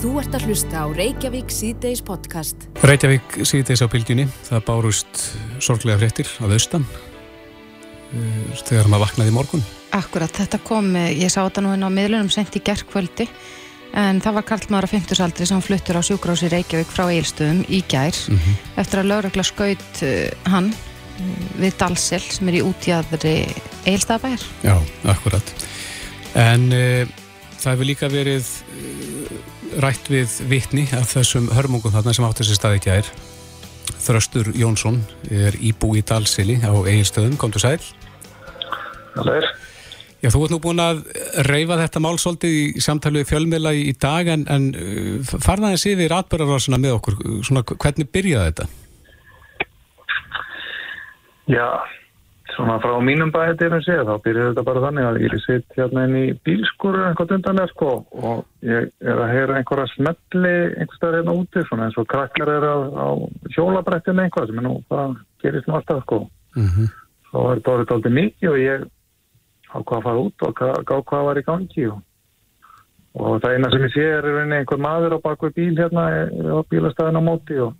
Þú ert að hlusta á Reykjavík síðdeis podcast. Reykjavík síðdeis á bylgjunni. Það bárust sorglega fréttir af austan eh, þegar maður vaknaði í morgun. Akkurat, þetta kom, eh, ég sá þetta nú inn á miðlunum sent í gerðkvöldi en það var Karlmára 50-saldri sem fluttur á sjúkrási Reykjavík frá Eilstöðum í gær mm -hmm. eftir að lögregla skaut uh, hann við Dalsel sem er í útjæðri Eilstöðabær. Já, akkurat. En uh, það hefur líka verið rætt við vittni af þessum hörmungum þarna sem átti þessi staði gær. Þröstur Jónsson er íbú í Dalseli á Eilstöðum, kom til sæl. Það er. Já, þú ert nú búin að reyfa þetta málsóldi í samtalið fjölmiðla í dag en, en uh, farðaði síðir atbyrgarvarsuna með okkur, svona hvernig byrjaði þetta? Já, svona frá mínum bæði erum séð, þá byrjaði þetta bara þannig að ég sitt hérna inn í bílskúru einhvern undanlega sko og ég er að heyra einhverja smelli einhverstaðar hérna úti svona eins og krakkar er á, á hjólabrættinu einhvað sem er nú, það gerist nú alltaf sko. Mm -hmm. Svo er þetta orðið aldrei mikið og ég ákvað að fara út og gá hvað var í gangi og, og það eina sem ég sé er einhver maður á bakvið bíl hérna á bílastæðin á móti og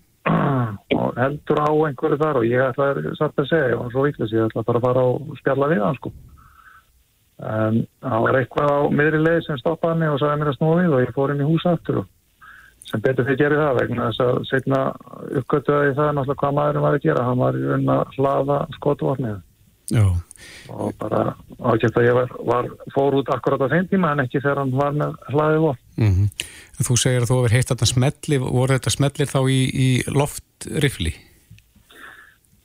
heldur á einhverju þar og ég ætlaði satt að segja og svo vitlis ég ætlaði bara að fara og spjalla við hann sko. En það var eitthvað á miðri leið sem stoppaði mig og sagði mér að snúa við og ég fór inn í húsa aftur og sem betur fyrir gerði það vegna þess að setna uppgötuði það náttúrulega hvað maðurinn var að gera. Hann var í raun að hlaða skotvotnið Já. Og bara ákveðt að ég var, var fór út akkurat á þeim tíma en ekki þegar hann var með hlaðið vor mm -hmm. Þú segir að þú hefur heitt þetta smelli voru þetta smellir þá í, í loftrifli?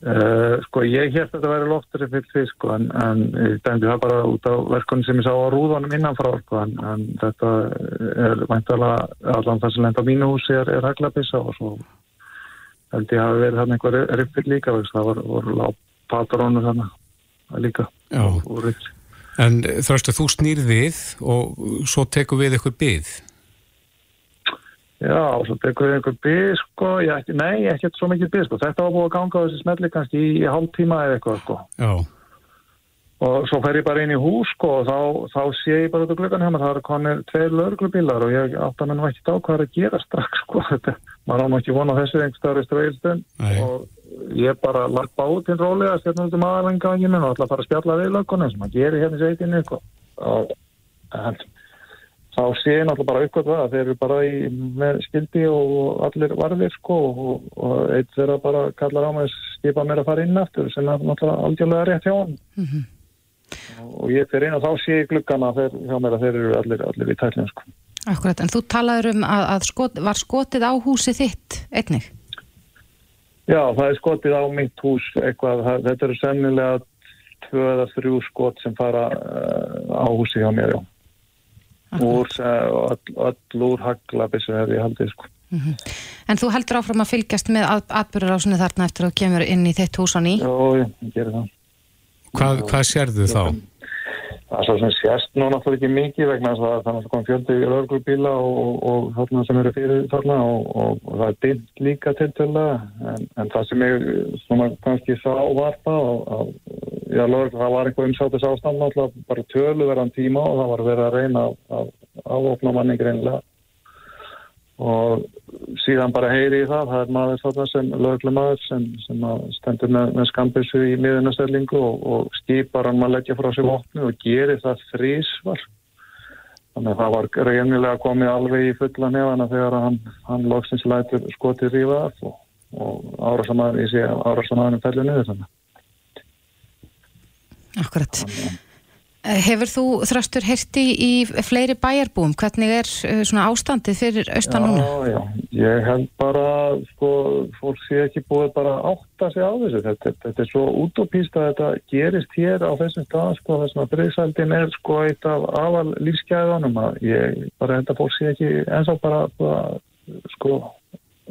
Uh, sko ég held að þetta væri loftrifli sko en, en dæmdi það bara út á verkunni sem ég sá á rúðunum innanfrá sko en, en þetta er væntalega allan það sem lenda á mínu húsi er, er haglabissa og svo held ég að það verið þannig einhver rifli líka það voru, voru lág patrónu þannig líka En þröstu þú snýr við og svo tekur við eitthvað byggð Já, svo tekur við eitthvað byggð sko, ég, nei, ekki svo mikið byggð sko. þetta var búið að ganga þessi smelli kannski í, í hálf tíma eða eitthvað sko. og svo fer ég bara inn í hús sko, og þá, þá sé ég bara út á glöggan hjá mér, það er konið tveir lögurglubílar og ég átt að menn var ekki á hvað er að gera strax sko, þetta, maður án ekki vona þessu einhverstaður í ströylstun og ég bara lappa út hinn rólega stjórnum út um aðalenganginu og ætla að fara að spjalla við löggunum sem að gera hérna í sveitinu sko. og en, þá sé ég náttúrulega bara uppgöt það þeir eru bara í, með skildi og allir varðir sko og, og eitt þeirra bara kallar á mig skipa mér að fara inn aftur sem er náttúrulega algjörlega rétt hjá hann mm -hmm. og ég fyrir inn og þá sé ég glukkana þeir, hjá mér að þeir eru allir, allir í tællinu sko. Akkurat, en þú talaður um að, að skot, var skotið á húsi þitt einnig? Já, það er skotið á mitt hús eitthvað, þetta eru sennilega tvö eða þrjú skot sem fara uh, á húsi hjá mér, já. Úr, uh, öll úr haglabissu hefur ég haldið, sko. Mm -hmm. En þú heldur áfram að fylgjast með að, atbyrjurásunni þarna eftir að þú kemur inn í þitt hús á ný? Já, ég gerir það. Hvað, hvað sérðu þá? Það er svo sem sérst nú náttúrulega ekki mikið vegna þess að það kom fjöldi örgurbíla og, og, og þarna sem eru fyrir þarna og, og það er dimt líka til það en, en það sem ég svona kannski sá var það að já, lögur, það var einhver umsátis ástand náttúrulega bara tölu verðan tíma og það var verið að reyna að áopna manni greinlega og síðan bara heyri í það, það er maður þarna sem löglega maður sem, sem stendur með, með skambissu í miðunarstellingu og, og skipar hann maður leggja frá sig vopnu og gerir það þrísvar þannig að það var reynilega komið alveg í fulla nefana þegar hann, hann loksins lætur skotið rífa af og, og árasamæður, ég sé árasamæðunum fellur niður þannig. Akkurat. Þannig hefur þú þröstur herti í fleiri bæjarbúum? Hvernig er eh, svona ástandið fyrir austan núna? Já, já, ég held bara, sko, fólk sé ekki búið bara átta sig á þessu. Þetta, þetta er svo útópíst að þetta gerist hér á þessum stað, sko, þessum að breyðsaldin er, sko, eitt af aðal lífsgæðanum að ég bara held að fólk sé ekki eins og bara, bara sko,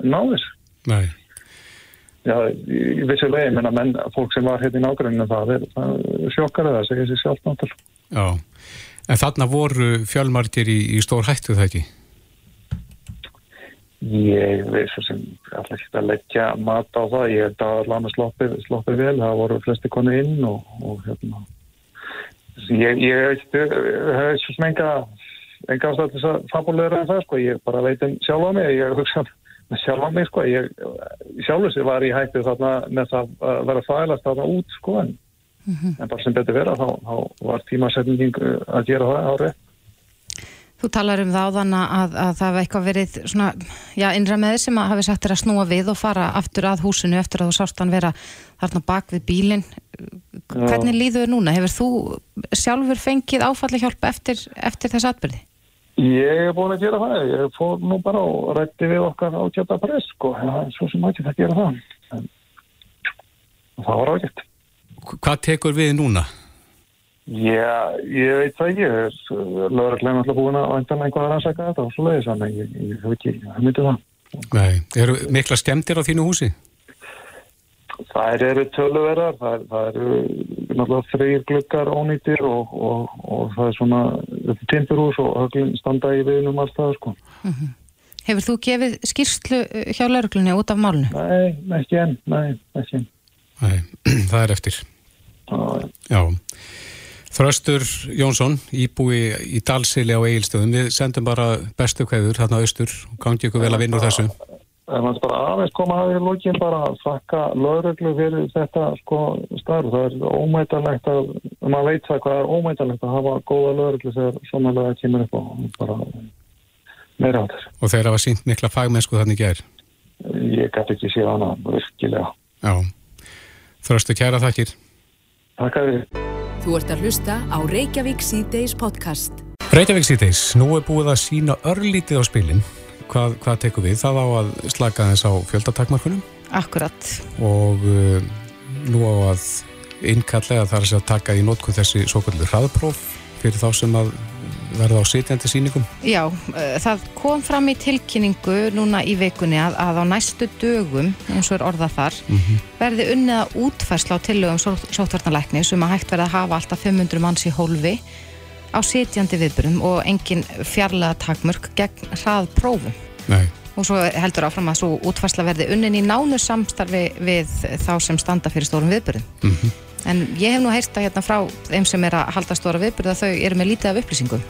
náðis. Nei. Já, í vissi legi, menna, menn, fólk sem var hérna í nágruninu það, það sjokkar það, segir sér sjálf náttúrulega. Já, en þarna voru fjölmargir í, í stór hættu það ekki? Ég veist sem alltaf ekki að leggja mat á það, ég held að allan sloppið sloppi vel, það voru flesti konu inn og, og hérna, ég, ég hef svo sem enga enga ástæð til þess að fabuleira en það sko, ég bara veit um sjálfa mig, ég hugsa með sjálfa mig sko, ég sjálfur sér var í hættu þarna með það að vera fælast þarna út sko en, en bara sem betur vera þá, þá var tímasetning að gera það árið. Þú talar um það á þann að, að það hefði eitthvað verið svona, já, innra með sem að hafi sagt þér að snúa við og fara aftur að húsinu eftir að þú sást hann vera þarna bak við bílinn. Hvernig líður þau núna? Hefur þú sjálfur fengið áfalli hjálp eftir, eftir þess atbyrði? Ég hef búin að gera það, ég fór nú bara og rætti við okkar á tjöta press sko, en svo sem ekki það gera það. En það var ágætt. Hvað tekur við núna? Já, ég veit það ekki, lögurlega alltaf búin að vantan einhvað að rannsaka þetta og svo leiðis, en ég, hef ekki, það myndi það. Nei, eru mikla skemmtir á þínu húsi? Það eru töluverðar, það, það eru náttúrulega þrýr glukkar ónýttir og, og, og það er svona timpurhús og höglinn standa í viðnum alltaf sko. Mm -hmm. Hefur þú gefið skýrslu hjá lauruglunni út af málunu? Nei, ekki enn, nei, ekki enn. Nei, það er eftir. Já, Já. Þröstur Jónsson, íbúi í Dalsili á Egilstöðum, við sendum bara bestu kveður hérna austur og gangi ykkur vel að vinna úr þessu. Það er bara aðeins koma að því lókin bara að þakka lögreglu fyrir þetta sko starf. Það er ómætanlegt að, maður veit það hvað er ómætanlegt að hafa góða lögreglu þegar samanlega kemur upp og bara meira á þess. Og þeir hafa sínt mikla fagmennsku þannig gær. Ég gæti ekki séð hana virkilega. Já. Þröstu kæra þakkir. Takk að þið. Þú ert að hlusta á Reykjavík C-Days podcast. Reykjavík C-Days, nú er búið að sína örlítið á spilin. Hvað, hvað tekur við? Það á að slaka þess á fjöldatakmarkunum Akkurat. og uh, nú á að innkallega þar að taka í nótkunn þessi svo kvöldur hraðpróf fyrir þá sem að verða á sitjandi síningum. Já, uh, það kom fram í tilkynningu núna í vikunni að, að á næstu dögum, eins og er orðað þar, verði unnið að útfærsla á tillögum sóttvarnalækni sem að hægt verði að hafa alltaf 500 manns í hólfi á sitjandi viðbyrjum og engin fjarlæða takmörk gegn hraðprófum. Nei, Og svo heldur áfram að svo útfærsla verði unnin í nánu samstarfi við þá sem standa fyrir stórum viðbyrjum. En ég hef nú heyrst að hérna frá þeim sem er að halda stóra viðbyrða þau eru með lítið af upplýsingum.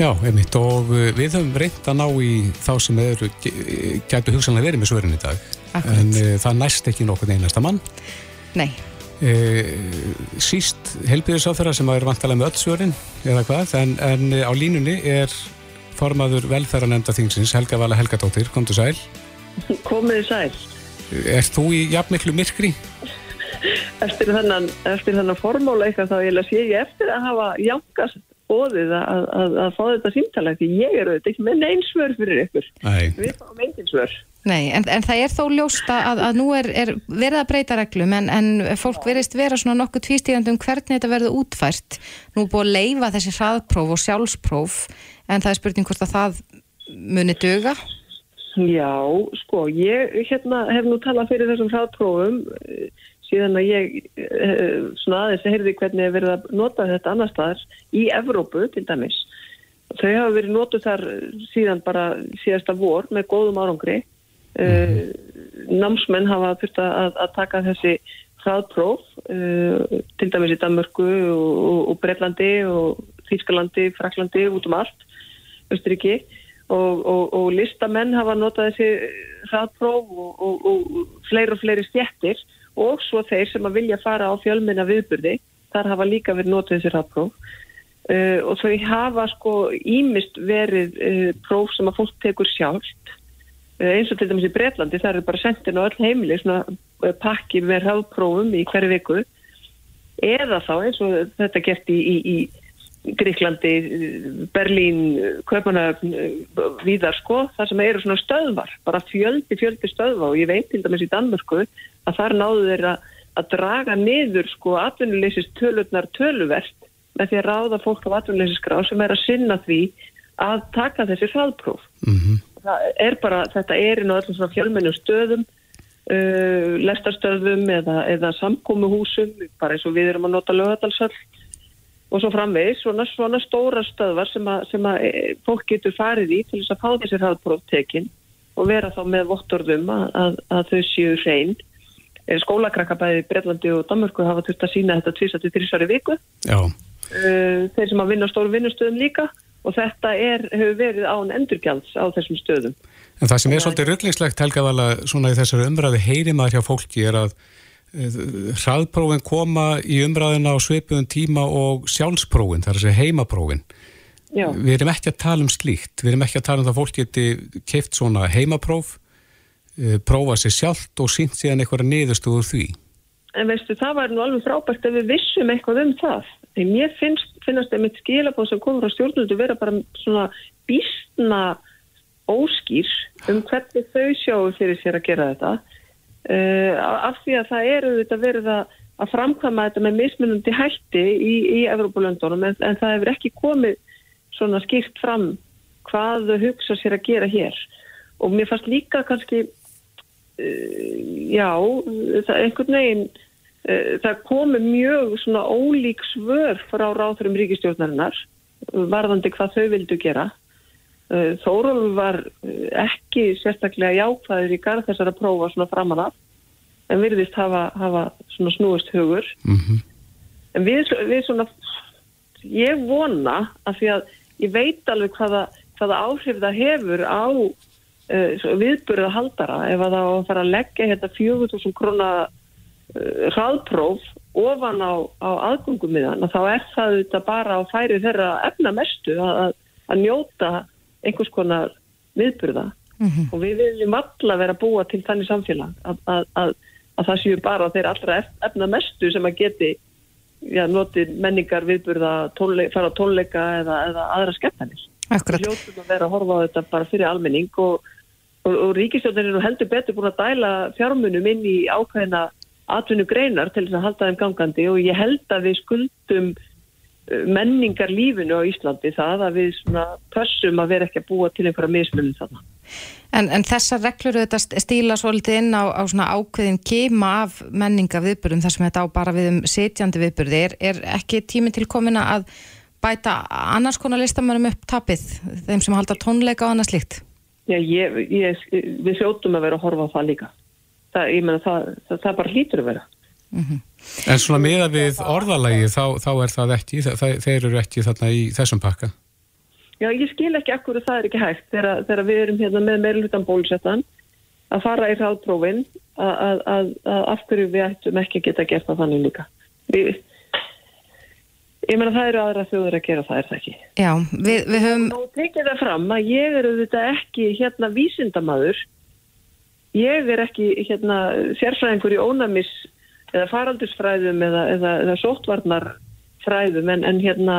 Já, einmitt og uh, við höfum reynd að ná í þá sem eru, gætu hugsanlega verið með svörin í dag. Akkurat. En uh, það næst ekki nokkur einasta mann. nei, síst helbiðisáþara sem er vantalega með öll svörin eða hvað, en, en uh, á línunni er formaður velferðanemnda þingsins Helga Vala Helgadóttir, komdu sæl Komiði sæl. Er þú í jafnmiklu myrkri? Eftir þennan, eftir þennan formóla eitthvað þá ég sé ég eftir að hafa jánkast bóðið að, að, að fá þetta símtala því ég er auðvitað ekki með neins svör fyrir ykkur. Nei, Við fáum engin svör. nei, en, en það er þó ljóst að, að nú er, er verið að breyta reglum en, en fólk verist vera svona nokkuð tvístígandi um hvernig þetta verður útfært. Nú er búið að leifa þessi hraðpróf og sjálfspróf en það er spurning hvort að það muni duga. Já, sko, ég hérna, hef nú talað fyrir þessum hraðprófum síðan að ég eh, svona aðeins heyrði hvernig er verið að nota þetta annar staðar í Evrópu til dæmis. Þau hafa verið notuð þar síðan bara síðasta vor með góðum árangri. Uh, námsmenn hafa þurft að, að taka þessi hraðpróf uh, til dæmis í Danmörku og, og, og Breitlandi og Þýskalandi, Fraklandi, út um allt, Östuríki og, og, og listamenn hafa notað þessi hraðpróf og, og, og fleiri og fleiri stjettir og svo þeir sem að vilja fara á fjölmenna viðburði, þar hafa líka verið notað þessi hraðpróf uh, og þau hafa sko ímist verið uh, próf sem að fólk tekur sjálft. Uh, eins og til dæmis í Breitlandi, það eru bara sendin á öll heimili svona uh, pakki með hraðprófum í hverju viku. Eða þá eins og þetta gert í, í, í Gríklandi, Berlín, Kaupanöfn, víðar sko, það sem eru svona stöðvar, bara fjöldi, fjöldi stöðva og ég veit til dæmis í Danmörku að þar náðu þeir að, draga niður sko atvinnuleysist tölurnar töluvert með því að ráða fólk á atvinnuleysisgrá sem er að sinna því að taka þessi hraðpróf. mm Það er bara, þetta er á öllum svona fjölmennum stöðum, uh, lestarstöðum eða, eða samkómuhúsum, bara eins og við erum að nota lögadalsöll og svo framvegis, svona, svona stóra stöðvar sem að, sem að e, fólk getur farið í til þess að fá þessi hraðpróftekin og vera þá með vottorðum að, að, að þau séu hrein. Eh, Skólakrakka bæði í Breitlandi og Danmarku hafa þurft að sína þetta tvisat til þrísari viku. já, Uh, þeir sem að vinna stóru vinnustöðum líka og þetta er, hefur verið án endurgjalds á þessum stöðum. En það sem er svolítið rugglingslegt Helga Vala svona í þessari umræði heyrimaður hjá fólki er að hraðprófin koma í umræðina á sveipuðum tíma og sjálfsprófin, það er að segja heimaprófin. Já. Við erum ekki að tala um slíkt, við erum ekki að tala um það að fólk geti keift svona heimapróf, eh, prófa sér sjálft og sínt síðan eitthvað niðurstuður því. En veistu, það var nú alveg frábært að við vissum eitthvað um það. Þegar mér finnst, finnast það mitt skilabóð sem komur á stjórnuldu vera bara svona bísna óskýr um hvernig þau sjáu fyrir sér að gera þetta uh, af því að það eru þetta verið að, að framkvæma þetta með mismunandi hætti í, í Evrópulöndunum en, en það hefur ekki komið svona skýrt fram hvað þau hugsa sér að gera hér. Og mér fannst líka kannski uh, já, það er einhvern veginn uh, það komi mjög svona ólík svör frá ráðurum ríkistjórnarinnar varðandi hvað þau vildu gera Þórólf var eh, ekki sérstaklega jákvæður í garð þessar að prófa svona framan af en virðist hafa, hafa svona snúist hugur mm -hmm. en við, við svona ég vona að því að ég veit alveg hvaða, hvaða áhrif það hefur á uh, viðburða haldara ef að það fara að leggja hérna 4000 krona uh, hraðpróf ofan á, á aðgungum miðan þá er það þetta bara á færi þeirra efna mestu að, að njóta einhvers konar viðburða mm -hmm. og við viljum alla vera búa til þannig samfélag að, að, að, að það séu bara þeir allra efna mestu sem að geti já, noti menningar viðburða tónleika, fara tónleika eða, eða aðra skemmtanir. Við hljóttum að vera að horfa á þetta bara fyrir almenning og, og, og ríkistjóðin er heldur betur búin að dæla fjármunum inn í ákveðina atvinnu greinar til þess að halda þeim gangandi og ég held að við skuldum menningar lífinu á Íslandi það að við pössum að vera ekki að búa til einhverja mismunum þarna. En, en þessar reglur auðvitað stíla svolítið inn á, á ákveðin kema af menninga viðbyrjum þar sem þetta á bara við um setjandi viðbyrði. Er, er ekki tími til komina að bæta annars konar listamönnum upp tapið þeim sem halda tónleika og annars líkt? Já, ég, ég, við sjóttum að vera að horfa á það líka. Það, ég menna, það, það, það bara hlýtur að vera. Mm -hmm. En svona miða við orðalagi þá, þá er það ekki, það, þeir eru ekki þarna í þessum pakka? Já, ég skil ekki ekkur að það er ekki hægt þegar, þegar við erum hérna með meirlutan bólusettan að fara í ráðprófin að, að, að, af hverju við ættum ekki að geta gert það þannig líka. Við, ég menna það eru aðra þjóður að gera það er það ekki. Já, við, við höfum... Nú tekið það fram að ég eru þetta ekki hérna vísindamadur, ég er ekki hérna sérfræðingur í ónamis eða faraldusfræðum eða, eða, eða sóttvarnarfræðum en, en hérna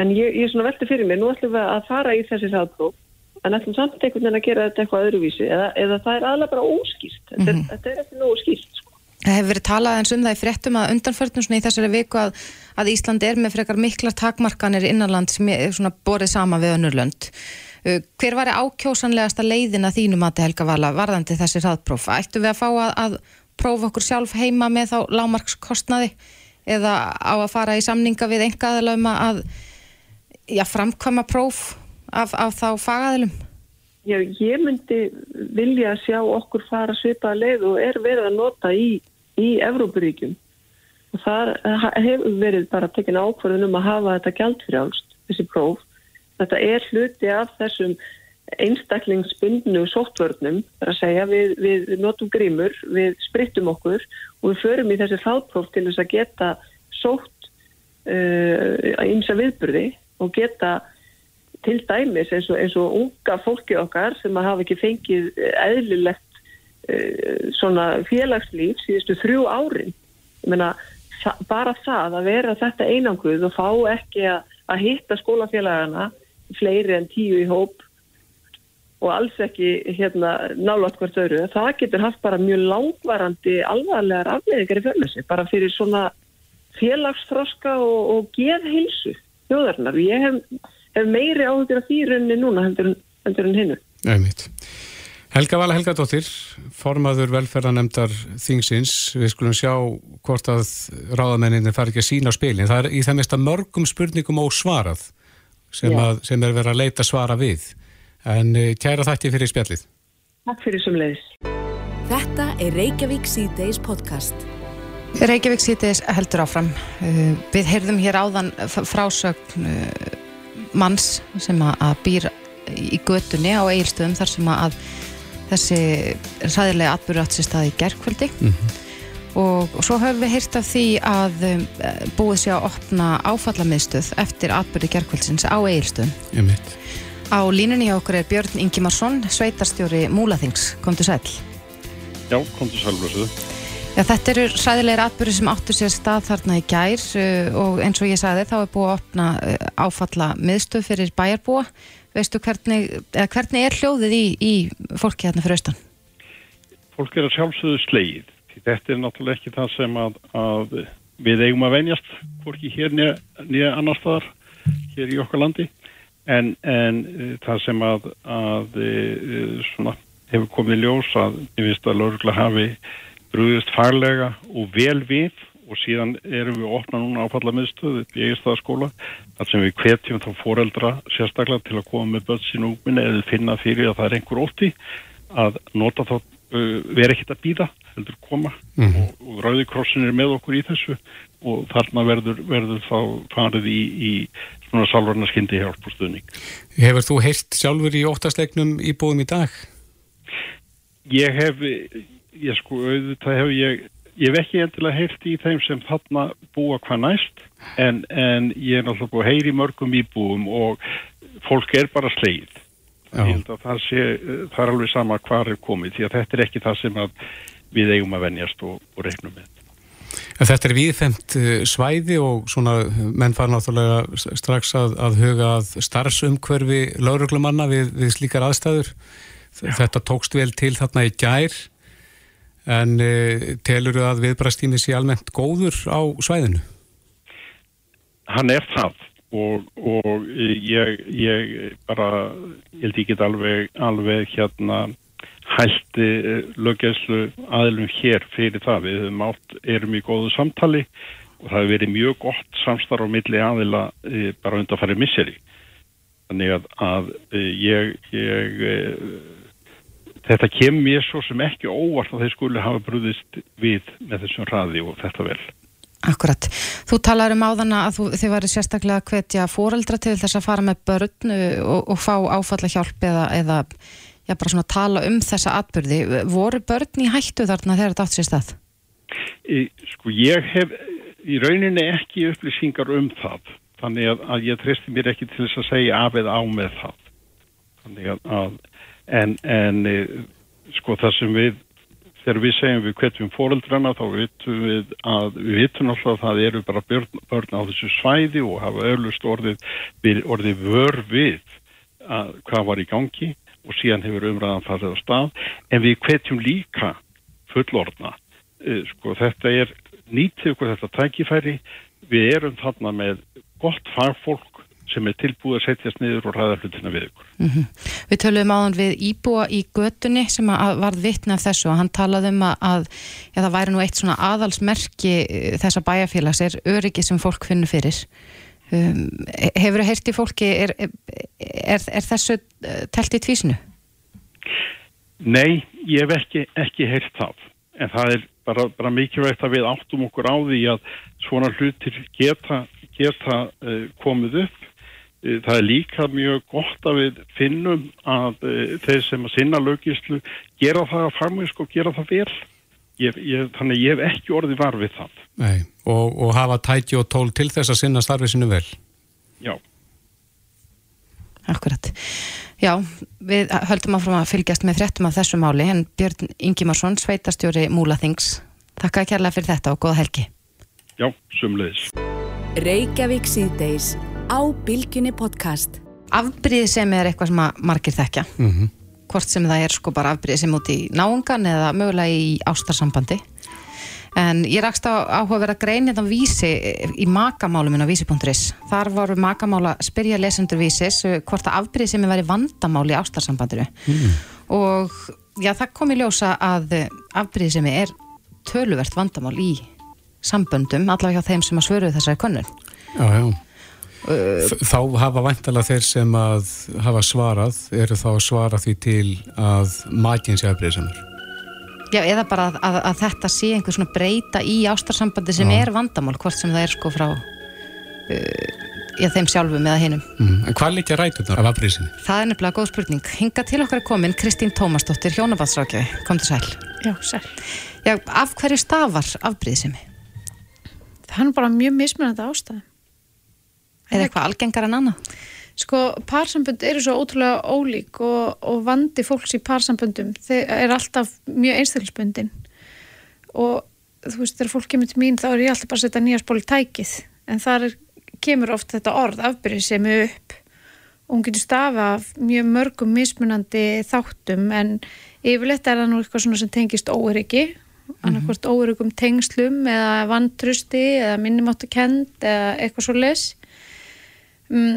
en ég, ég svona veltið fyrir mig, nú ætlum við að fara í þessi sáttróf en ætlum samt einhvern veginn að gera þetta eitthvað öðruvísi eða, eða það er alveg bara óskýrt þetta, mm -hmm. þetta er ekki nógu skýrt sko. Það hefur verið talað eins um það í fréttum að undanförnum svona í þessari viku að, að Ísland er með frekar miklar takmarkanir innanland sem er svona borið sama við önnurlönd uh, hver var ákjósanlegasta leiðin að þínum að Helga Vala varðandi þessi hraðpróf? Ættu við að fá að, að prófa okkur sjálf heima með þá lámarkskostnaði eða á að fara í samninga við engaðalum að já, framkvæma próf af, af þá fagaðalum? Já, ég myndi vilja sjá okkur fara svipaða leið og er verið að nota í, í Evrópuríkjum og það hefur verið bara tekin ákvarðunum að hafa þetta gældfrjálst, þessi próf. Þetta er hluti af þessum einstaklingsbundnu sóttvörnum, þar að segja við, við notum grímur, við sprittum okkur og við förum í þessi þáttpróf til þess að geta sótt uh, ímsa viðburði og geta til dæmis eins og, eins og unga fólki okkar sem að hafa ekki fengið eðlilegt uh, svona félagslíf síðustu þrjú árin. Ég meina, bara það að vera þetta einanguð og fá ekki að, að hitta skólafélagana fleiri en tíu í hóp og alls ekki hérna, nálátt hvert öru. Það getur haft bara mjög langvarandi alvarlegar afleðingar í fjölmessi, bara fyrir svona félagsþroska og, og geðhilsu þjóðarinnar. Ég hef, hef meiri áhugur af því rauninni núna heldur, heldur en hinnu. Mitt. Helga Vala Helgadóttir, formaður velferðanemdar Þingsins, við skulum sjá hvort að ráðamenninni fari ekki að sína á spilin. Það er í það mest að mörgum spurningum ósvarað sem, að, sem er verið að leita svara við. En eh, kæra þætti fyrir spjallið. Takk fyrir sem leiðis. Þetta er Reykjavík C-Days podcast. Reykjavík C-Days heldur áfram. Eh, við heyrðum hér áðan frásögn eh, manns sem að, að býr í götunni á eigilstöðum þar sem að þessi ræðilega atbyrður átt sér stað í gerkvöldi og, og svo höfum við heyrt af því að um, búið sér að opna áfallamiðstöð eftir atbyrði gerkvöldsins á eigilstöðum. Ég mitt. Á línunni hjá okkur er Björn Ingimarsson, sveitarstjóri Múlaþings. Komdu sæl. Já, komdu sælblössuðu. Já, þetta eru ræðilegir atbyrði sem áttu sér stað þarna í gær uh, og eins og ég sagði þá er búið að opna uh, áfalla miðstöð fyrir bæjarbúa. Veistu hvernig, eða hvernig er hljóðið í, í fólki hérna fyrir austan? Fólk er að sjálfsögðu sleið. Þetta er náttúrulega ekki það sem að, að við eigum að venjast, fólki hér nýja annar staðar, hér í okkar landi. En, en uh, það sem að, að uh, svona, hefur komið ljós að ég finnst að laurugla hafi brúðist farlega og vel við og síðan erum við að opna núna áfalla miðstöðu í eiginstæðaskóla þar sem við hvetjum þá foreldra sérstaklega til að koma með börn sín ungminni eða finna fyrir að það er einhver ótti að nota þá vera ekkit að býða heldur koma mm -hmm. og, og Rauðikrossin er með okkur í þessu og þarna verður, verður þá farið í, í svona salvarna skyndi hjálp og stuðning. Hefur þú heilt sjálfur í óttaslegnum í búum í dag? Ég hef, ég sko auðvitað hef ég ég hef ekki endilega heyrt í þeim sem þarna búa hvað næst en, en ég er náttúrulega búið að heyri mörgum íbúum og fólk er bara sleið það, sé, það er alveg sama hvað er komið því að þetta er ekki það sem við eigum að venjast og, og reiknum með En þetta er viðfemt eh, svæði og svona menn fara náttúrulega strax að, að huga að starfsumkverfi lauruglumanna við, við slíkar aðstæður. Já. Þetta tókst vel til þarna í gær en uh, telur þú að viðbrastími sé almennt góður á svæðinu? Hann er það og, og ég, ég bara, ég held ekki alveg, alveg hérna hælti eh, löggeðslu aðlum hér fyrir það. Við höfum átt, erum í góðu samtali og það hefur verið mjög gott samstarf á milli aðila e, bara undan að fara í misseri. Þannig að, að e, ég, ég þetta kemur mér svo sem ekki óvart að þeir skuli hafa brúðist við með þessum hraði og þetta vel. Akkurat. Þú talar um áðana að þú, þið varu sérstaklega að hvetja fóreldra til þess að fara með börn og, og fá áfalla hjálp eða, eða já, bara svona tala um þessa atbyrði. Voru börn í hættu þarna þegar þetta átt sér stað? Í, sko ég hef í rauninni ekki upplýsingar um það. Þannig að, að ég treysti mér ekki til þess að segja af eða á með það. Þannig að, en, en e, sko það sem við þegar við segjum við hvetjum fóreldrana þá vitum við að við vitum alltaf að það eru bara börn, börn á þessu svæði og hafa öllust orðið, orðið vör við að hvað var í gangi og síðan hefur umræðan farið á stað en við hvetjum líka fullorðna e, sko þetta er nýttið okkur þetta tækifæri við erum þarna með gott fagfólk sem er tilbúið að setjast niður og ræða hlutina við ykkur. Mm -hmm. Við töluðum áðan við Íbúa í götunni sem var vittna af þessu og hann talaði um að, að ja, það væri nú eitt svona aðalsmerki eh, þessa bæjarfélags er öryggi sem fólk finnur fyrir. Um, hefur það heyrst í fólki, er, er, er, þessu eh, telt í tvísinu? Nei, ég hef ekki, ekki heyrst það, en það er bara, bara mikilvægt að við áttum okkur á því að svona hlutir geta, geta uh, komið upp Eh, það er líka mjög gott að við finnum að uh, þeir sem að sinna lögislu gera það að farmísk og gera það vel. Ég, ég, þannig ég hef ekki orðið var við það. Nei, og, og hafa tæki og tól til þess að sinna starfið sinu vel. Já. Akkurat. Já, við höldum áfram að fylgjast með fréttum af þessu máli en Björn Ingimarsson, sveitastjóri Múlaþings. Takk að kærlega fyrir þetta og góða helgi. Já, sumleðis. Reykjavík síðdeis á Bilginni podcast Afbríð sem er eitthvað sem að margir þekkja mm -hmm. Hvort sem það er sko bara afbríð sem út í náungan eða mögulega í ástarsambandi. En ég rakst á áhugaverða grein hérna vísi í makamáluminn á vísi.is þar voru makamála spyrja lesendur vísis uh, hvort að afbríð sem er verið vandamál í ástarsambandinu. Mm. og já það kom í ljósa að uh, afbríð sem er töluvert vandamál í samböndum allavega hjá þeim sem að svöru þessari konun Já, já Þá hafa vantalega þeir sem að hafa svarað, eru þá að svara því til að maginn sé afbreyðsamur? Já, eða bara að, að, að þetta sé einhver svona breyta í ástarsambandi sem Já. er vandamál, hvort sem það er sko frá uh, í þeim sjálfum eða hinnum. Mm. En hvað litja rætunar af afbrýðisemi? Það er nefnilega góð spurning. Hinga til okkar er komin Kristín Tómasdóttir, hjónabatsrákjöfi. Kom til sæl. Já, sæl. Já, af hverju stafar afbrýðisemi? Það er bara mjög mismunandi ástæðum. Er eitthvað algengar en annað? Sko, parsambönd eru svo ótrúlega ólík og, og vandi fólks í parsamböndum þeir er alltaf mjög einstaklisböndin og þú veist, þegar fólk kemur til mín þá er ég alltaf bara að setja nýja spól í tækið. En þar er, kemur oft þetta orð afbyrðið sem er upp. Og hún getur stafa af mjög mörgum mismunandi þáttum en yfirleitt er það nú eitthvað svona sem tengist óeriki annarkvært óerugum tengslum eða vantrusti eða minnumáttu kend eða eitthvað svo les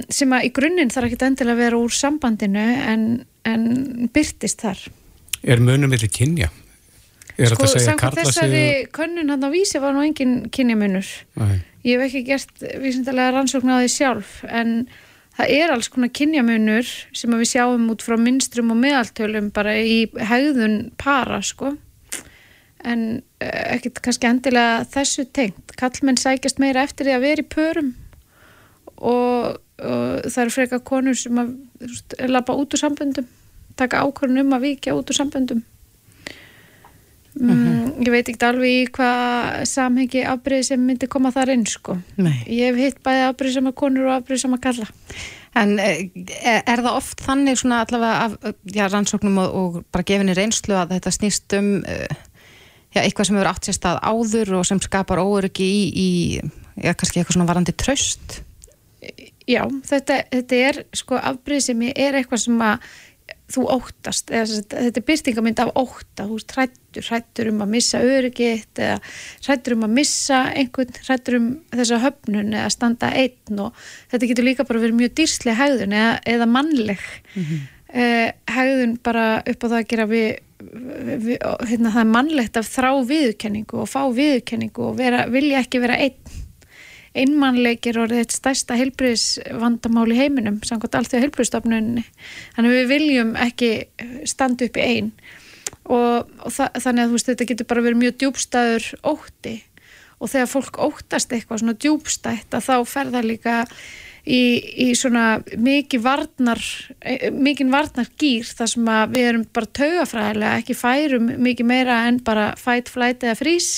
sem að í grunninn þarf ekki endilega að vera úr sambandinu en, en byrtist þar Er munum millir kynja? Er Sko, samkvæmt þessari sig... könnun hann á vísi var nú engin kynjamunur Nei. ég hef ekki gert vísindalega rannsókn á því sjálf en það er alls konar kynjamunur sem við sjáum út frá minstrum og meðaltölum bara í hegðun para sko en eh, ekkert kannski endilega þessu tengt kallmenn sækjast meira eftir því að vera í pörum og, og það eru freka konur sem að lappa út úr samböndum taka ákvörðun um að vikja út úr samböndum mm, ég veit ekki alveg í hvað samhengi afbreyð sem myndi koma þar inn sko Nei. ég hef hitt bæði afbreyð sem að konur og afbreyð sem að kalla En eh, er, það oft þannig svona allavega af já, rannsóknum og, og bara gefinni reynslu að þetta snýst um uh, já, eitthvað sem hefur átt sér stað áður og sem skapar óöryggi í, í já, kannski eitthvað svona varandi tröst? Já, þetta, þetta er sko afbreyð sem er eitthvað sem að þú óttast, eða, þetta er byrtingamind af ótta, þú veist, hrættur hrættur um að missa öryggitt eða hrættur um að missa einhvern hrættur um þessa höfnun eða standa einn og þetta getur líka bara verið mjög dýrslega hegðun eða, eða mannleg eh, hegðun bara upp á það að gera við, við hérna, það er mannlegt að þrá viðurkenningu og fá viðurkenningu og vera, vilja ekki vera einn einmannleikir og þetta stærsta heilbriðsvandamál í heiminum samkvæmt allt því að heilbriðstofnunni þannig við viljum ekki standa upp í einn og, og þa þannig að veist þetta getur bara verið mjög djúbstæður ótti. Og þegar fólk óttast eitthvað svona djúbstætt að þá fer það líka í, í svona mikið varnar mikið varnar gýr þar sem að við erum bara taugafræðilega ekki færum mikið meira en bara fight, flight eða frís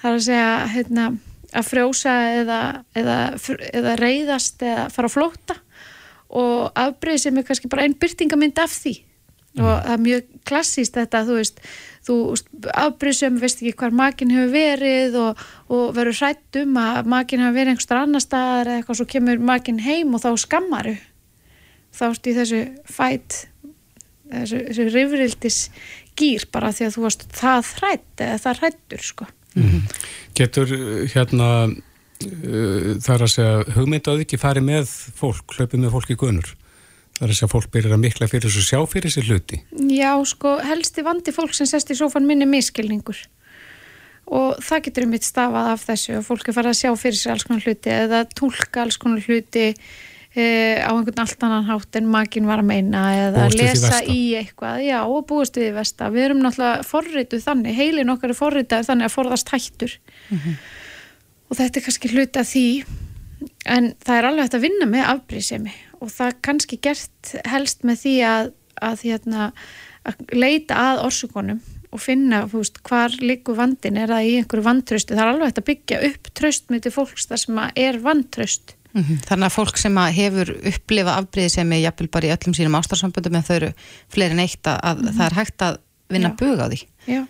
það er að segja hérna að frjósa eða, eða, eða reyðast eða fara að flóta og afbreyð sem er kannski bara einn byrtingamind af því. Og það er mjög klassíst þetta þú veist, þú afbreyð sem veist ekki hvar makin hefur verið og, og verður hrætt um að makin hefur verið einhverstar annar staðar eða eitthvað svo kemur makin heim og þá skammaru þá ertu í þessu fætt þessu, þessu rifrildis gýr bara því að þú varst það hrætt eða það hrættur sko Getur uh, hérna uh, þar að segja hugmyndaðu ekki farið með fólk, hlaupið með fólk í gunur þar að segja fólk byrjar að mikla fyrir þessu sjá fyrir sér hluti. Já, sko, helsti vandi fólk sem sest í sófan minni miskilningur og það getur um mitt stafað af þessu og fólk er farið að sjá fyrir sér alls konar hluti eða tólka alls konar hluti e, á einhvern allt annan hátt en maginn var að meina eða því lesa í eitthvað, já, og búist við því versta. Við erum náttúrulega forrituð þannig heilin okkar er forrituð þannig að forðast hættur. Og þetta er kannski hluti af því en það er alveg hægt að vinna með afbrýðsemi og það er kannski gert helst með því að, að, hérna, að leita að orsökunum og finna veist, hvar liggur vandin er það í einhverju vantröstu, það er alveg hægt að byggja upp tröst með til fólks þar sem að er vantröst Mhm. Þannig að fólk sem að hefur upplifað afbrýði sem er jafnvel bara í öllum sínum ástarsamböndum en þau eru fleiri en eitt að, að það er hægt að vinna Já. bug á því já,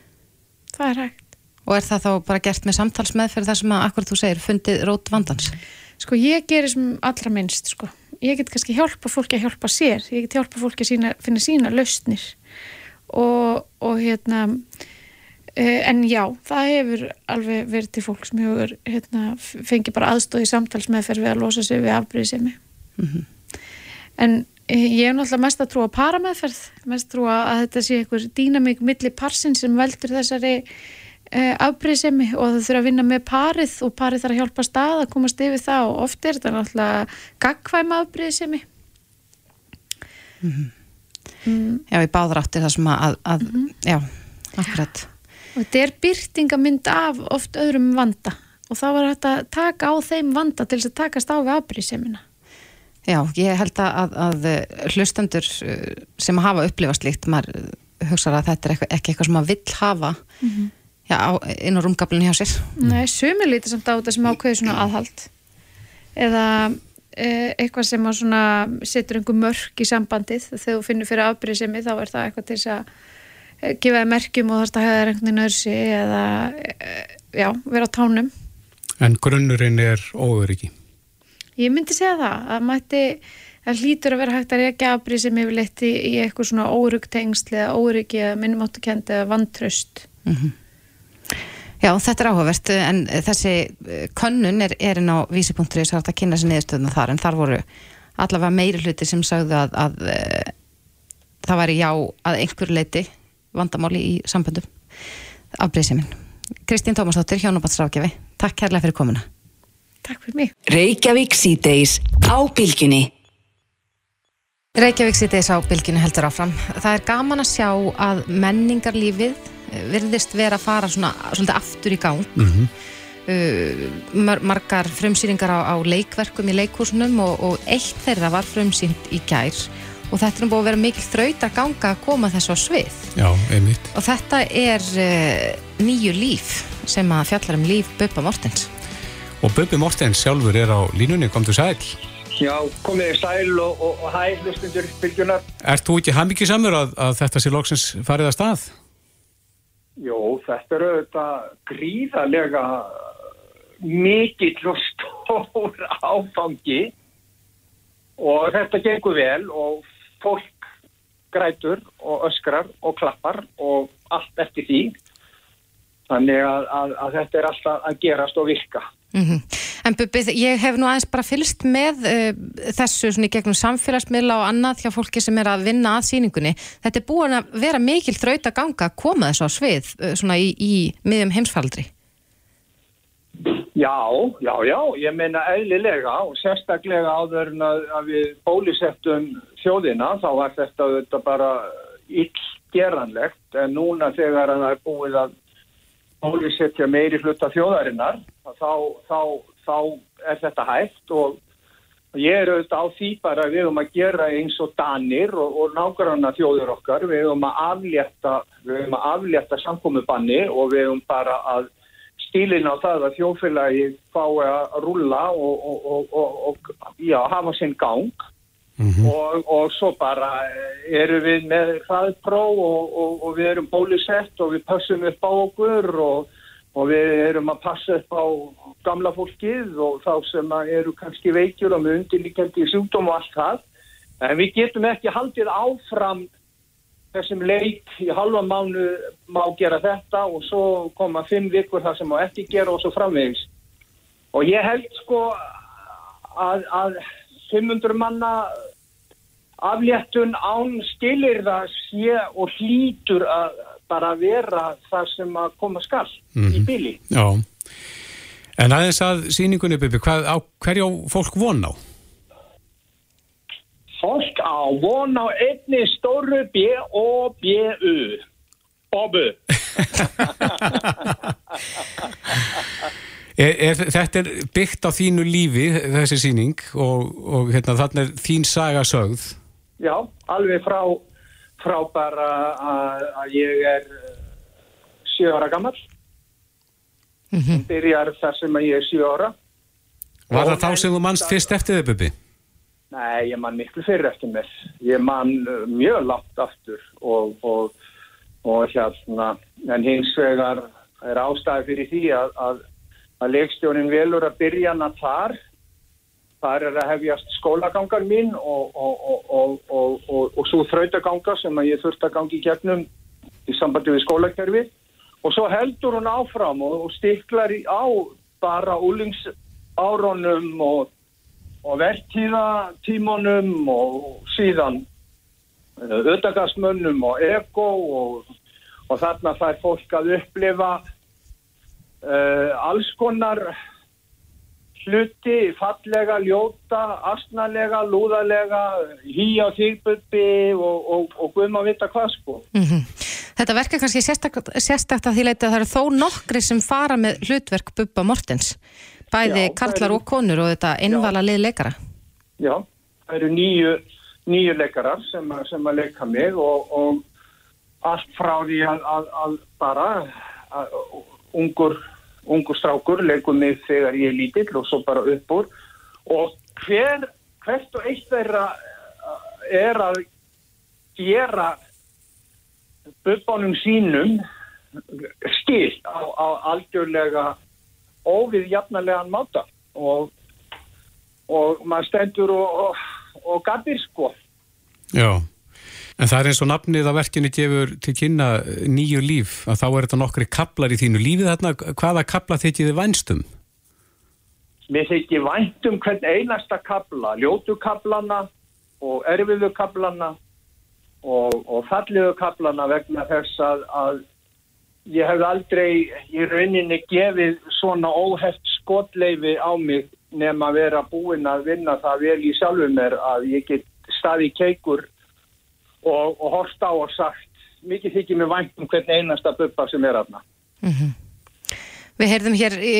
það er hægt og er það þá bara gert með samtalsmeðferð þar sem að, akkur þú segir, fundið rót vandans sko ég gerir sem allra minnst sko. ég get kannski hjálpa fólki að hjálpa sér ég get hjálpa fólki að sína, finna sína lausnir og, og hérna en já, það hefur alveg verið til fólk sem hefur hérna, fengi bara aðstóð í samtalsmeðferð við að losa sig við afbrýðisemi. En uh, ég er náttúrulega mest að trúa parameðferð, mest trúa að þetta sé einhver dýnamík milli parsin sem veldur þessari uh, afbrýðisemi og þau þurfa að vinna með parið og parið þarf að hjálpa stað að komast yfir það og oft er þetta náttúrulega gagkvæma afbrýðisemi. Já, í báðar áttir það sem að, að Mhm. já, akkurat og þetta er byrtingamynd af oft öðrum vanda og þá var þetta að taka á þeim vanda til þess að takast á við afbríðsemina Já, ég held að, að hlustendur uh, sem hafa upplifast líkt, maður uh, hugsaður að þetta er ekki, ekki eitthvað sem maður vill hafa mm -hmm. já, inn á rúmgablinu hjá sér. Nei, sumi lítið samt á þetta sem ákveði svona aðhald eða eitthvað sem að svona setur einhver mörk í sambandið þegar þú finnir fyrir afbríðsemi þá er það eitthvað til þess að gefa þér merkjum og þarst að hafa þér einhvern veginn örsi eða e, já, vera á tánum. En grunnurinn er óöryggi? Ég myndi segja það, að mætti það hlýtur að vera hægt að reyka afbrið sem hefur leitt í, í eitthvað svona órugtengsli eða óryggi eða minnumáttukendi eða vantraust. Mm -hmm. Já, þetta er áhugavert en þessi eh, könnun er erinn á vísipunktur þess að kynna sér niðurstöðuna þar en þar voru allavega meiri hluti sem sagðu að, að, að eh, það væri já að einhver leiti vandamáli í samböndum afbreyðsiminn. Kristín Tómasdóttir, Hjónabatsrákjafi, takk kærlega fyrir komuna. Takk fyrir mig. Reykjavík síðdeis á bylginni. Reykjavík síðdeis á bylginni heldur áfram. Það er gaman að sjá að menningarlífið eh, virðist vera að fara svona, svona aftur í gang. Mm -hmm. uh, margar frumsýringar á, á leikverkum í leikhúsunum og, og eitt þeirra var frumsýnd í gær og þetta er búin að vera mikil þraut að ganga að koma þessu á svið. Já, einmitt. Og þetta er uh, nýju líf sem að fjallar um líf Böpa Mortens. Og Böbbi Mortens sjálfur er á línunni, kom þú sæl? Já, komið þið sæl og, og, og hæ, hlustundur, bylgjunar. Ert þú ekki hafmyggi samur að, að þetta sé loksins farið að stað? Jó, þetta eru þetta gríðarlega mikill og stór áfangi og þetta gengur vel og fólk grætur og öskrar og klappar og allt eftir því. Þannig að, að, að þetta er alltaf að gerast og virka. Mm -hmm. En Bubið, ég hef nú aðeins bara fylst með uh, þessu svona í gegnum samfélagsmiðla og annað hjá fólki sem er að vinna að síningunni. Þetta er búin að vera mikil þraut að ganga að koma þessu á svið uh, svona í, í miðjum heimsfaldri. Já, já, já, ég meina eðlilega og sérstaklega áður en að, að við bólisettum þjóðina þá var þetta, þetta bara illgeranlegt. En núna þegar það er búið að bólisetja meiri hluta þjóðarinnar þá, þá, þá er þetta hægt og ég er auðvitað á því bara við höfum að gera eins og danir og, og nákvæmna þjóður okkar, við höfum að aflétta, við höfum að aflétta samkomiðbanni og við höfum bara að stílina á það að þjóðfélagi fái að rulla og, og, og já, hafa sinn gang mm -hmm. og svo bara eru við með hraðpró og við erum bólisett og við passum upp á okkur og og við erum að passa upp á gamla fólkið og þá sem eru kannski veikjur og með undirlíkjandi sjúkdóm og allt það. En við getum ekki haldið áfram þessum leik í halva mánu má gera þetta og svo koma fimm vikur það sem má ekki gera og svo framvegis. Og ég held sko að, að 500 manna afléttun án skilir það sé og hlýtur að bara vera það sem að koma skall mm -hmm. í mhm. bíli. Já, en aðeins að síningunni, Bibi, hvað, á, hverju fólk von á? Fólk á von á einni stóru B-O-B-U. Bobu. er, er, þetta er byggt á þínu lífi, þessi síning, og, og hérna, þarna er þín saga sögð. Já, alveg frá frá bara að, að ég er eh, sjö ára gammal mm -hmm. byrjar þar sem að ég er sjö ára Var það þá sem þú mannst fyrst eftir þau Bubi? Nei, ég mann miklu fyrir eftir mér. Ég mann eh, mjög langt aftur og, og, og hérna en hins vegar er ástæði fyrir því að, að, að leikstjónin velur að byrja hana þar þar er að hefjast skólagangar mín og, og, svo þrautaganga sem að ég þurft að gangi gegnum í sambandi við skólakerfi og svo heldur hún áfram og stiklar á bara úlingsárunum og verktíðatímonum og síðan auðvitaðgasmönnum og ego og þarna fær fólk að upplifa uh, alls konar hluti, fallega, ljóta, astnalega, lúðalega, hýja þýrbubbi og, og, og guðum að vita hvað sko. Mm Þetta verkar kannski sérstakt, sérstakt að því leiti að það eru þó nokkri sem fara með hlutverk Bubba Mortens. Bæði Já, karlar eru- og konur og þetta einvala lið leikara. Já, það eru nýju, nýju leikarar sem, að- sem að leika mig og, og allt frá því að, að, að bara að, ungur, ungur strákur leikur mig þegar ég er lítill og svo bara upp úr og hver, hvert og eitt þeirra eh, er að gera bubbanum sínum skil á, á algjörlega óviðjafnarlegan máta. Og og maður stendur og, og, og gabbir sko. Já, en það er eins og nafnið að verkinu gefur til kynna nýju líf, að þá er þetta nokkri kaplar í þínu lífið þarna, hvaða kapla þykir þið vænstum? Mér þykir vænt um hvern einasta kabla, ljótu kablana og erfiðu kablana og, og falliðu kablana vegna þess að, að ég hef aldrei í rauninni gefið svona óheft skotleifi á mig nema að vera búinn að vinna það vel í sjálfum mér að ég get staði keikur og, og horst á og sagt mikið þykir mér vænt um hvern einasta bubba sem er aðna. Við heyrðum hér í,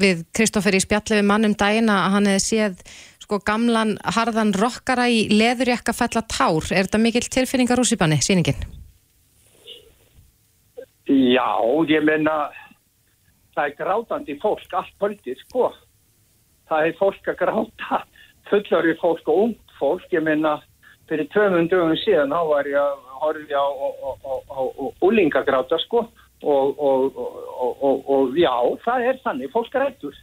við Kristoffer í spjalli við mann um daginn að hann hefði séð sko gamlan harðan rockara í leðurjakka fella tár. Er þetta mikill tilfinningar úr sípanni, síningin? Já, ég menna það er grátandi fólk allt kvöldið, sko. Það er fólk að gráta, fullari fólk og ungt fólk. Ég menna, fyrir 200 dögum síðan þá var ég að horfja á, úlingagráta, sko. Og, og, og, og, já, það er þannig, fólk er rættur.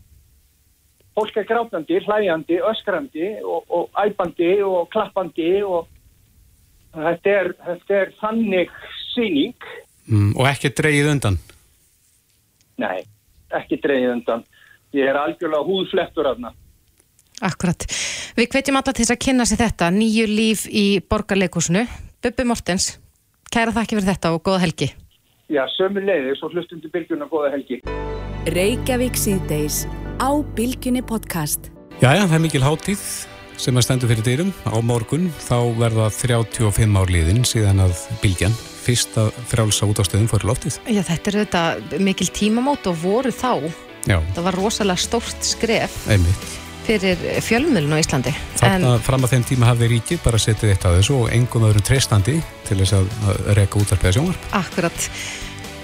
Fólk er grátandi, hlæjandi, öskrandi og æpandi og klappandi og þetta er, þetta er þannig síning. Mm, og ekki dreigið undan? Nei, ekki dreigið undan. Ég er algjörlega húðflettur aðna. Akkurat. Við hvetjum alla til þess að kynna sér þetta, nýju líf í borgarleikusinu. Bubbi Mortens, kæra þakki fyrir þetta og góða helgi. Já, sömu leiði, svo hlustum til byrjun og góða helgi. Reykjavík síðdeis á Bilginni podcast. Jæja, það er mikil hátíð sem að stendur fyrir dyrum. Á morgun þá verða 35 ár liðin síðan að Bilgjan, fyrsta frjálsa útástöðum fyrir loftið. Já, þetta er þetta mikil tímamót og voru þá. Já, Það var rosalega stórt skref einmitt. fyrir fjölmiðlun á Íslandi. Þarna fram að þeim tíma hafði ríkið bara setið eitt að þessu og engum öðrum treystandi til þess að, að reka útvarpið að sjónvarp. Akkurat.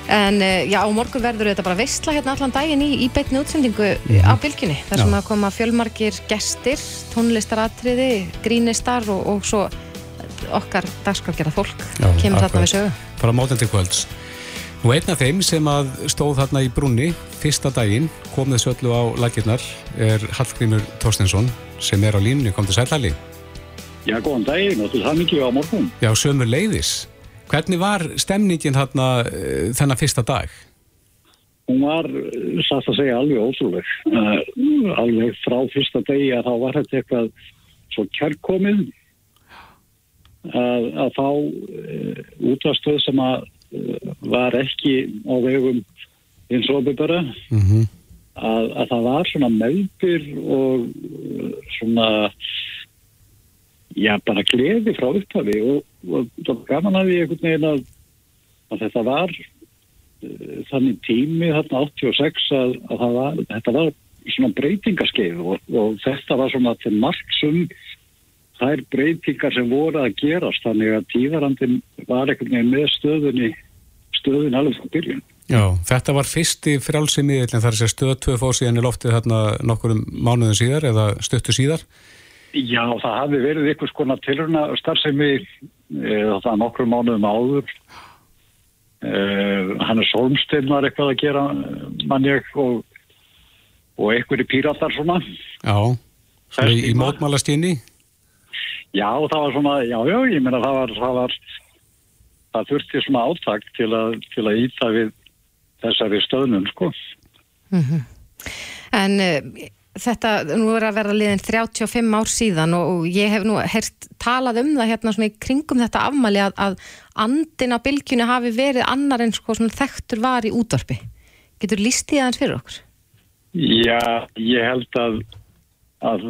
En eh, já, á morgun verður þetta bara veistla hérna allan daginn í, í beitni útsendingu Mhm. á bylginni. Það sem Já. að koma fjölmargir gestir, tónlistaratriði, grínistar og, og svo okkar dagskrafgerða fólk Já, kemur þarna við sögu. Bara mótandi kvölds. Nú einn af þeim sem að stóð þarna í brúnni fyrsta daginn, kom þessu öllu á lakirnar, er Hallgrímur Þorstensson sem er á línunni, kom til sælhæli. Já, góðan daginn og til það mikið á morgun. Já, sömur leiðis. Hvernig var stemningin þarna uh, þennan fyrsta dag? Hún var, eh, satt að segja, alveg ótrúleg. Uh, alveg frá fyrsta degi að þá var þetta eitthvað svo kærkomið að, að þá uh, útastöð sem að uh, var ekki á vegum eins og bara Mm -hmm. að, að það var svona meðbyr og uh, svona já, bara gleði frá upphafi og, og það var gaman að því einhvern veginn að, að þetta var uh, þannig tími þarna 86 að, að var, þetta var svona breytingaskeið og, og þetta var svona til marksum þær breytingar sem voru að gerast þannig að tíðarandin var veginn með stöðunni stöðun alveg frá byrjun. Já, þetta var fyrsti það er sér stöð 2 fór síðan í loftið þarna nokkurum mánuðum síðar eða stöttu síðar. Já, það hafi verið einhvers konar tilhörna starfsemi e, það nokkru mánuðum áður e, hann er Solmstein var eitthvað að gera mann ég og, og einhverju píratar svona Já, í, mótmálastíni. Já, það var svona, já, já, ég meina það var það, var, það þurfti svona áttak til að, til að íta við þessari stöðnum, sko En uh, þetta, nú er að vera liðin 35 ár síðan og, og ég hef nú heyrt talað um það hérna svona í kringum þetta afmæli að, að andin á bylgjunni hafi verið annar en sko svona þekktur var í útvarpi. Getur líst í aðeins fyrir okkur? Já, ég held að, að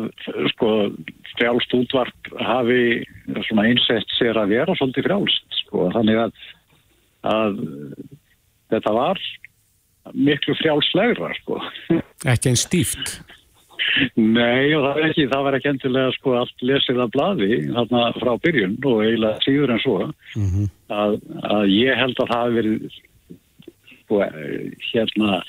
sko, frjálst útvarp hafi einsett sér að vera svolítið frjálst, sko, þannig að, að þetta var miklu frjálslegra, sko. Ekki einn stíft. Nei, og það var ekki, það var ekki endilega sko allt lesið af blaði þarna frá byrjun og eiginlega síður en svo að, að ég held að það hafi verið sko hérna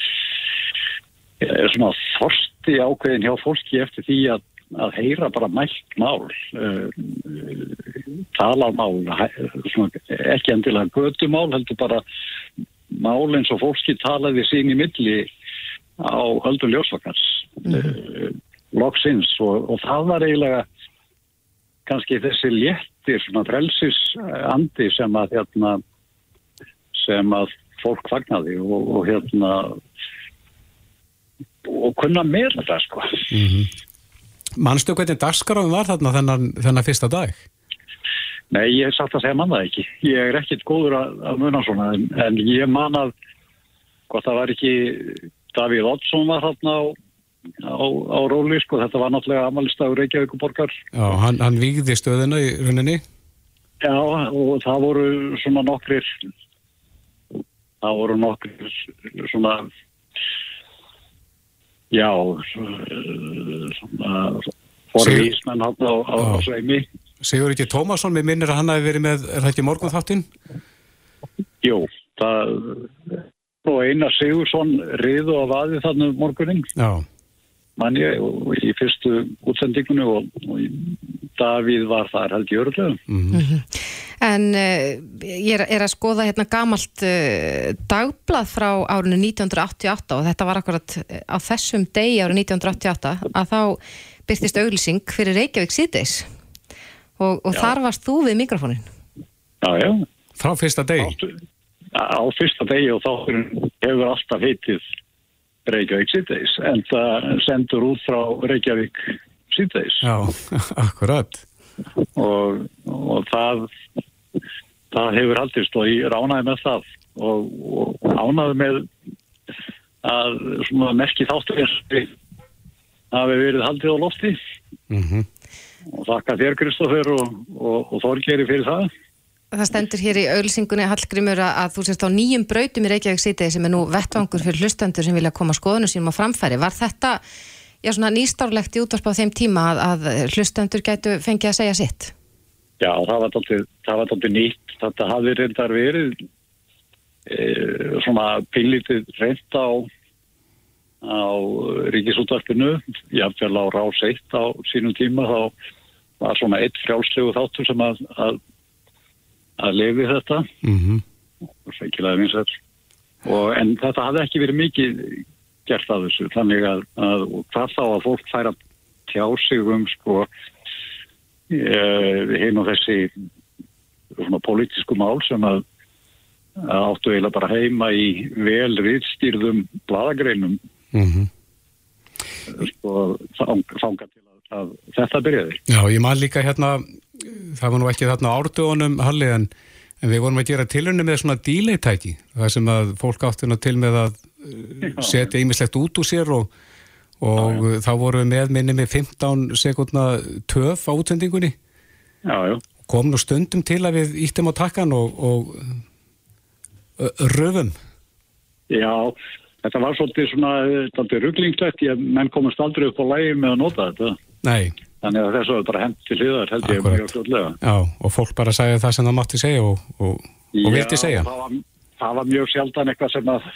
eh, svona þorsti ákveðin hjá fólki eftir því að, að heyra bara mælt mál uh, tala mál ekki endilega götumál heldur bara mál eins og fólki talaði sín í milli á höldum ljósvakars mm. loksins. Og, og það var eiginlega kannski þessi léttir svona frelsis andi sem að hérna sem að fólk fagnaði og, og hérna og kunna með þetta sko Manstu hvernig dagskaráðum var þarna þennan, þennan fyrsta dag? Nei, ég sagt að segja mann það ekki. Ég er ekkit góður að, að muna svona, en, en ég man að hvort það var ekki Davíð Oddsson var þarna á, á, á róli, sko, þetta var náttúrulega amalistafur Reykjavíkuborgar. Já, hann, hann vígði stöðuna í rauninni. Já, og það voru svona nokkrir, það voru nokkrir svona, já, svona forvísmenn hann á, á, á sveimi. Sigur ekki Tómasson, mér minnir að hann hafi verið með, er það ekki morgun þáttinn? Jú, það og Einar Sigursson riðu á vaði þannig morgunin Já. mann ég og í fyrstu útsendingunni og, og Davíð var þar held ég örglega Mhm. En uh, ég er, er að skoða hérna gamalt uh, dagblað frá árinu 1988 og þetta var akkurat eh, á þessum degi árinu 1988 að þá byrtist auglýsing fyrir Reykjavík síðdeis og, og þar varst þú við mikrofónin. Já, já. Frá fyrsta degi? Á fyrsta degi og þátturinn hefur alltaf heitið Reykjavík síðdeis en það sendur út frá Reykjavík síðdeis Já, akkurat. og, og það það hefur haldist og ég ánæði með það og, og ánæði með að svona merki þáttur hafi verið haldið á lofti Mm og þakka þér Kristoffer og, og, og Þorgeri fyrir það Það stendur hér í auglýsingunni Hallgrímur að, að þú sést á nýjum brautum í Reykjavík síðdeis sem er nú vettvangur fyrir hlustendur sem vilja koma skoðunum sínum á framfæri. Var þetta já, svona nýstárlegt í útvarp á þeim tíma að, að hlustendur gætu fengið að segja sitt? Já, það var dálítið nýtt. Þetta hafði reyndar verið e, svona pillitið reynd á, á ríkisútvarpinu, jáfnvel á rás eitt á sínum tíma, þá var svona eitt frjálslegu þáttur sem að, að, að lefi þetta Mm vinsætt. Og en þetta hafði ekki verið mikið gert af þessu, þannig að, að hvað þá að fólk færa tjá sig um sko hinn og þessi svona pólitísku mál sem að, áttu eiginlega bara heima í vel riðstýrðum bladagreinum -hmm. sko þang, þanga til að, að þetta byrjaði. Já, ég man líka hérna, það var nú ekki þarna árdugunum Halli en, en við vorum að gera tilunni með svona díleitæki, það sem að fólk átti nú til með að uh, setja ýmislegt út úr sér og, og já, já. þá vorum við með minni með 15 sekundna töf á útsendingunni. Já, já. Kom nú stundum til að við íttum á takkan og, og röfum. Já, þetta var svolítið svona, er rugglingslegt, menn komast aldrei upp á lægi með að nota þetta. Nei. Þannig að þessu er bara hendt til hliðar, held ég mjög fljóðlega. Já, og fólk bara sagði það sem það mátti segja og, og, og vildi segja. Já, það var, það var mjög sjaldan eitthvað sem að,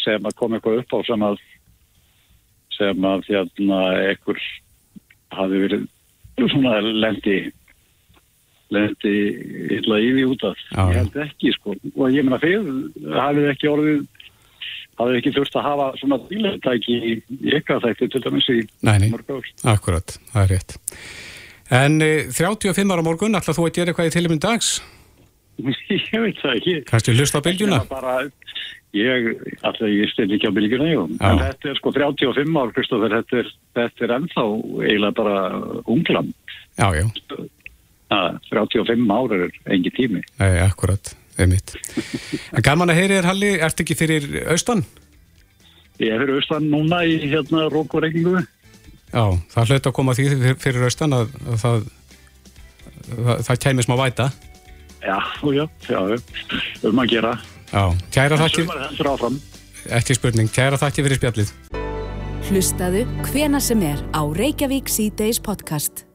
sem að kom eitthvað upp á sem að, sem að hérna ekkur hafi verið svona lendi, lendi illa því út af. Já. Ég held ekki, sko. Og ég meina fyrir, hafið ekki orðið hafið ekki þurft að hafa svona bílættæki í ykkar þætti til dæmis í nei, nei. mörg ár. Akkurat, það er rétt. En e, 35 ára morgun, ætla þú að gera eitthvað í tiluminn dags? ég veit það ekki. Kannski hlusta á bylgjuna? Bara, ég, alltaf ég styrði ekki á bylgjuna, jú. Já. En þetta er sko 35 ár, Kristófur, þetta er, þetta er ennþá eiginlega bara unglam. Já, já. Það, 35 ár er engi tími. Nei, akkurat, einmitt. En gaman að heyri þér, Halli, ert ekki fyrir austan? Ég er fyrir austan núna í hérna Rókurengingu. Já, það hlaut að koma því fyrir austan að, að það, það, það kemur smá væta. Já, já, já, um að gera. Kæra þakki Ekki spurning, kæra þakki fyrir spjallið. Hlustaðu hvena sem er á Reykjavík C-Days podcast.